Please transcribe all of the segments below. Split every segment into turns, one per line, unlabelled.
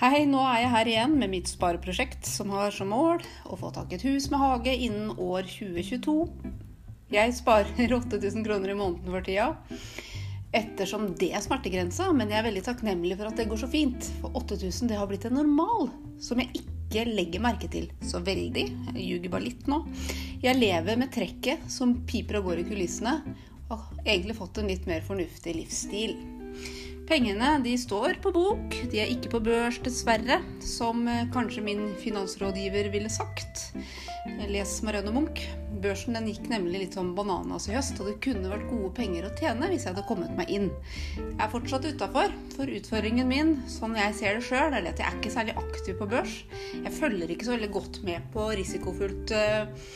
Hei, nå er jeg her igjen med mitt spareprosjekt som har som mål å få tak i et hus med hage innen år 2022. Jeg sparer 8000 kroner i måneden for tida. Ettersom det er smertegrensa, men jeg er veldig takknemlig for at det går så fint. For 8000 det har blitt en normal som jeg ikke legger merke til så veldig. Jeg ljuger bare litt nå. Jeg lever med trekket som piper og går i kulissene, og egentlig fått en litt mer fornuftig livsstil. Pengene de står på bok, de er ikke på børs, dessverre, som eh, kanskje min finansrådgiver ville sagt. Les Marianne Munch. Børsen den gikk nemlig litt som bananas i høst, og det kunne vært gode penger å tjene hvis jeg hadde kommet meg inn. Jeg er fortsatt utafor, for utfordringen min, sånn jeg ser det sjøl, er at jeg er ikke særlig aktiv på børs. Jeg følger ikke så veldig godt med på risikofullt eh,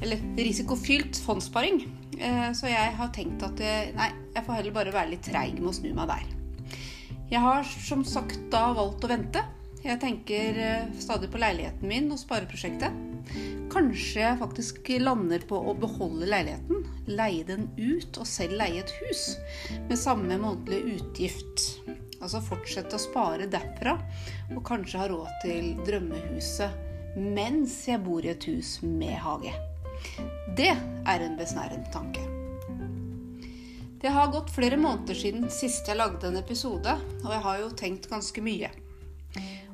eller risikofylt fondssparing. Eh, så jeg har tenkt at nei, jeg får heller bare være litt treig med å snu meg der. Jeg har som sagt da valgt å vente. Jeg tenker eh, stadig på leiligheten min og spareprosjektet. Kanskje jeg faktisk lander på å beholde leiligheten, leie den ut og selv leie et hus med samme månedlige utgift. Altså fortsette å spare derfra og kanskje ha råd til drømmehuset mens jeg bor i et hus med hage. Det er en besnærende tanke. Det har gått flere måneder siden sist jeg lagde en episode, og jeg har jo tenkt ganske mye.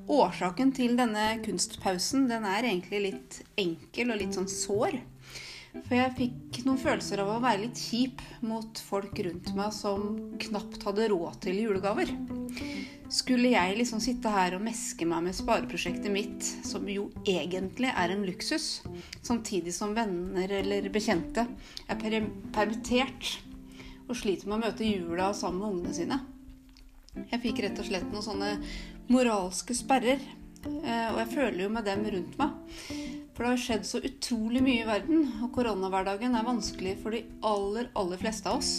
Årsaken til denne kunstpausen den er egentlig litt enkel og litt sånn sår. For jeg fikk noen følelser av å være litt kjip mot folk rundt meg som knapt hadde råd til julegaver. Skulle jeg liksom sitte her og meske meg med spareprosjektet mitt, som jo egentlig er en luksus, samtidig som venner eller bekjente er per permittert og sliter med å møte jula sammen med ungene sine? Jeg fikk rett og slett noen sånne moralske sperrer, eh, og jeg føler jo med dem rundt meg. For det har skjedd så utrolig mye i verden, og koronahverdagen er vanskelig for de aller, aller fleste av oss.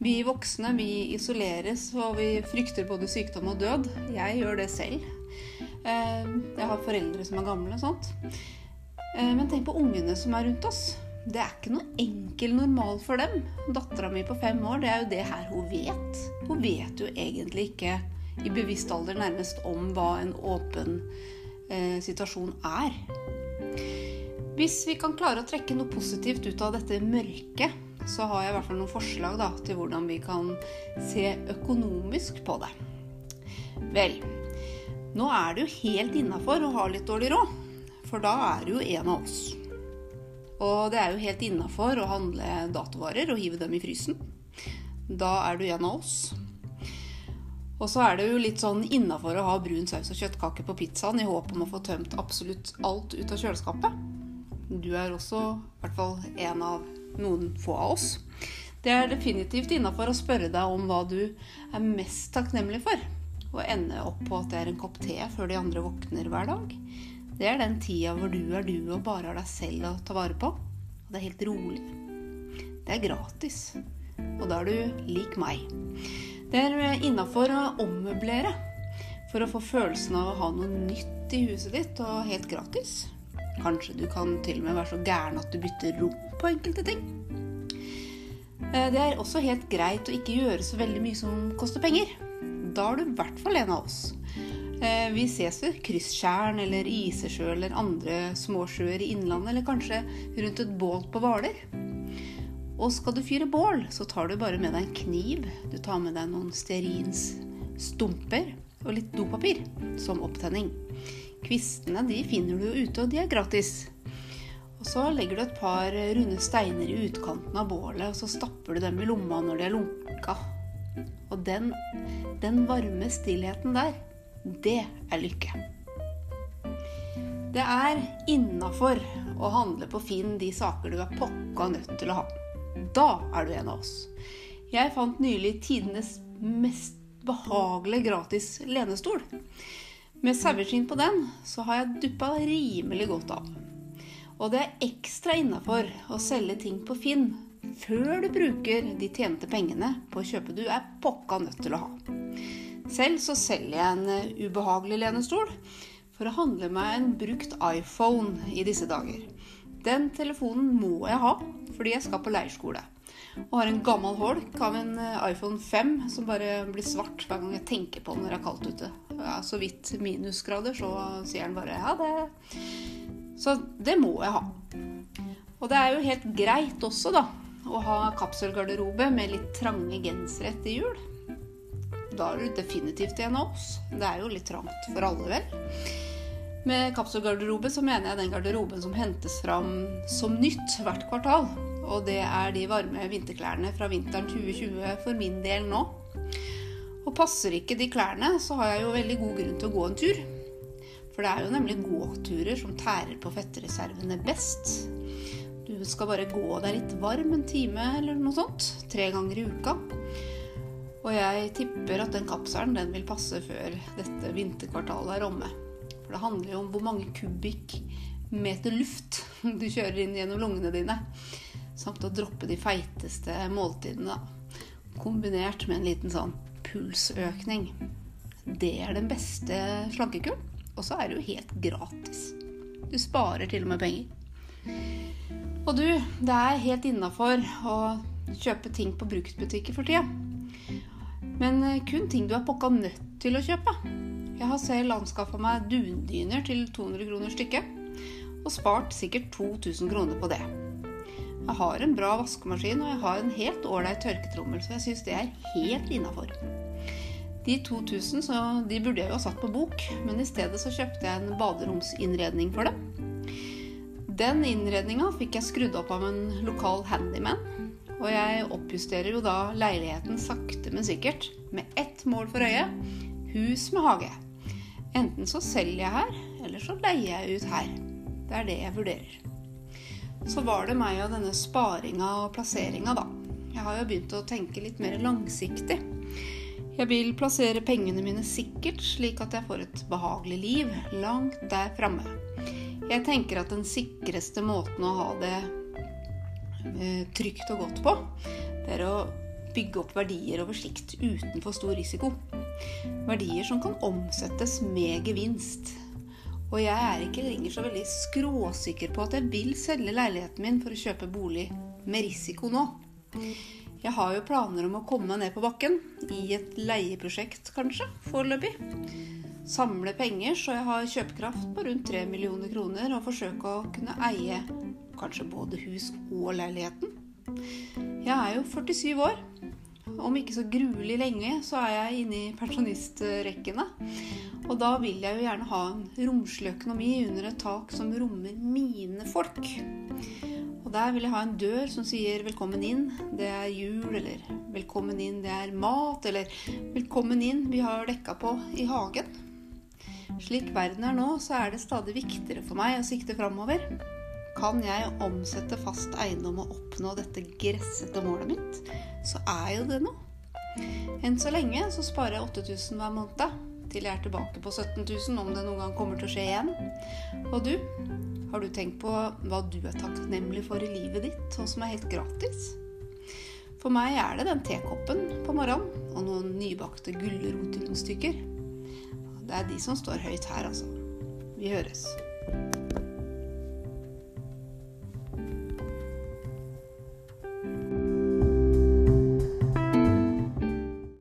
Vi voksne vi isoleres, og vi frykter både sykdom og død. Jeg gjør det selv. Eh, jeg har foreldre som er gamle og sånt. Eh, men tenk på ungene som er rundt oss. Det er ikke noe enkel normal for dem. Dattera mi på fem år, det er jo det her hun vet. Hun vet jo egentlig ikke i bevisst alder nærmest om hva en åpen eh, situasjon er. Hvis vi kan klare å trekke noe positivt ut av dette mørket, så har jeg i hvert fall noen forslag da, til hvordan vi kan se økonomisk på det. Vel, nå er det jo helt innafor å ha litt dårlig råd, for da er du jo en av oss. Og det er jo helt innafor å handle datovarer og hive dem i frysen. Da er du en av oss. Og så er det jo litt sånn innafor å ha brun saus og kjøttkake på pizzaen i håp om å få tømt absolutt alt ut av kjøleskapet. Du er også i hvert fall en av noen få av oss. Det er definitivt innafor å spørre deg om hva du er mest takknemlig for. Og ende opp på at det er en kopp te før de andre våkner hver dag. Det er den tida hvor du er du og bare har deg selv å ta vare på. Og det er helt rolig. Det er gratis. Og da er du lik meg. Det er innafor å ommøblere for å få følelsen av å ha noe nytt i huset ditt, og helt gratis. Kanskje du kan til og med være så gæren at du bytter rom på enkelte ting. Eh, det er også helt greit å ikke gjøre så veldig mye som koster penger. Da er du i hvert fall en av oss. Eh, vi ses ved Krysstjern eller Isesjø eller andre småsjøer i Innlandet, eller kanskje rundt et bål på Hvaler. Og skal du fyre bål, så tar du bare med deg en kniv. Du tar med deg noen stearinstumper og litt dopapir som opptenning. Kvistene de finner du ute, og de er gratis. Og Så legger du et par runde steiner i utkanten av bålet, og så stapper du dem i lomma når de er lunka. Og den, den varme stillheten der, det er lykke. Det er innafor å handle på Finn de saker du er pokka nødt til å ha. Da er du en av oss. Jeg fant nylig tidenes mest behagelige gratis lenestol. Med saueskinn på den så har jeg duppa rimelig godt av. Og det er ekstra innafor å selge ting på Finn før du bruker de tjente pengene på å kjøpe du er pokka nødt til å ha. Selv så selger jeg en eh, ubehagelig lenestol for å handle meg en brukt iPhone i disse dager. Den telefonen må jeg ha fordi jeg skal på leirskole. Og har en gammel holk av en eh, iPhone 5 som bare blir svart hver gang jeg tenker på den når det er kaldt ute. Ja, så vidt minusgrader, så sier den bare ja, det Så det må jeg ha. Og det er jo helt greit også, da, å ha kapselgarderobe med litt trange gensere etter jul. Da er du definitivt en av oss. Det er jo litt trangt for alle, vel. Med kapselgarderobe så mener jeg den garderoben som hentes fram som nytt hvert kvartal. Og det er de varme vinterklærne fra vinteren 2020 for min del nå. Og passer ikke de klærne, så har jeg jo veldig god grunn til å gå en tur. For det er jo nemlig gåturer som tærer på fettreservene best. Du skal bare gå deg litt varm en time eller noe sånt. Tre ganger i uka. Og jeg tipper at den kapselen den vil passe før dette vinterkvartalet er omme. For det handler jo om hvor mange kubikkmeter luft du kjører inn gjennom lungene dine. Samt å droppe de feiteste måltidene. Kombinert med en liten sånn pulsøkning. Det er den beste slankekuren. Og så er det jo helt gratis. Du sparer til og med penger. Og du, det er helt innafor å kjøpe ting på bruktbutikker for tida. Men kun ting du er pokka nødt til å kjøpe. Jeg har selv anskaffa meg dundyner til 200 kroner stykket, og spart sikkert 2000 kroner på det. Jeg har en bra vaskemaskin, og jeg har en helt ålreit tørketrommel, så jeg syns det er helt innafor. De 2000 så de burde jeg jo ha satt på bok, men i stedet så kjøpte jeg en baderomsinnredning for det. Den innredninga fikk jeg skrudd opp av en lokal handyman. Og jeg oppjusterer jo da leiligheten sakte, men sikkert, med ett mål for øye hus med hage. Enten så selger jeg her, eller så leier jeg ut her. Det er det jeg vurderer. Så var det meg og denne sparinga og plasseringa, da. Jeg har jo begynt å tenke litt mer langsiktig. Jeg vil plassere pengene mine sikkert, slik at jeg får et behagelig liv langt der framme. Jeg tenker at den sikreste måten å ha det trygt og godt på, det er å bygge opp verdier over sikt utenfor stor risiko. Verdier som kan omsettes med gevinst. Og jeg er ikke lenger så veldig skråsikker på at jeg vil selge leiligheten min for å kjøpe bolig med risiko nå. Jeg har jo planer om å komme meg ned på bakken, i et leieprosjekt kanskje, foreløpig. Samle penger så jeg har kjøpekraft på rundt 3 millioner kroner, og forsøke å kunne eie kanskje både hus og leiligheten. Jeg er jo 47 år, om ikke så gruelig lenge, så er jeg inne i pensjonistrekkene. Og da vil jeg jo gjerne ha en romslig økonomi under et tak som rommer mine folk. Og der vil jeg ha en dør som sier 'velkommen inn', det er jul, eller 'velkommen inn', det er mat, eller 'velkommen inn', vi har dekka på i hagen. Slik verden er nå, så er det stadig viktigere for meg å sikte framover. Kan jeg omsette fast eiendom og oppnå dette gressete målet mitt, så er jo det noe. Enn så lenge så sparer jeg 8000 hver måned til jeg er tilbake på 17 000, om det noen gang kommer til å skje igjen. Og du, har du tenkt på hva du er takknemlig for i livet ditt, og som er helt gratis? For meg er det den tekoppen på morgenen og noen nybakte gulrotrundstykker. Det er de som står høyt her, altså. Vi høres.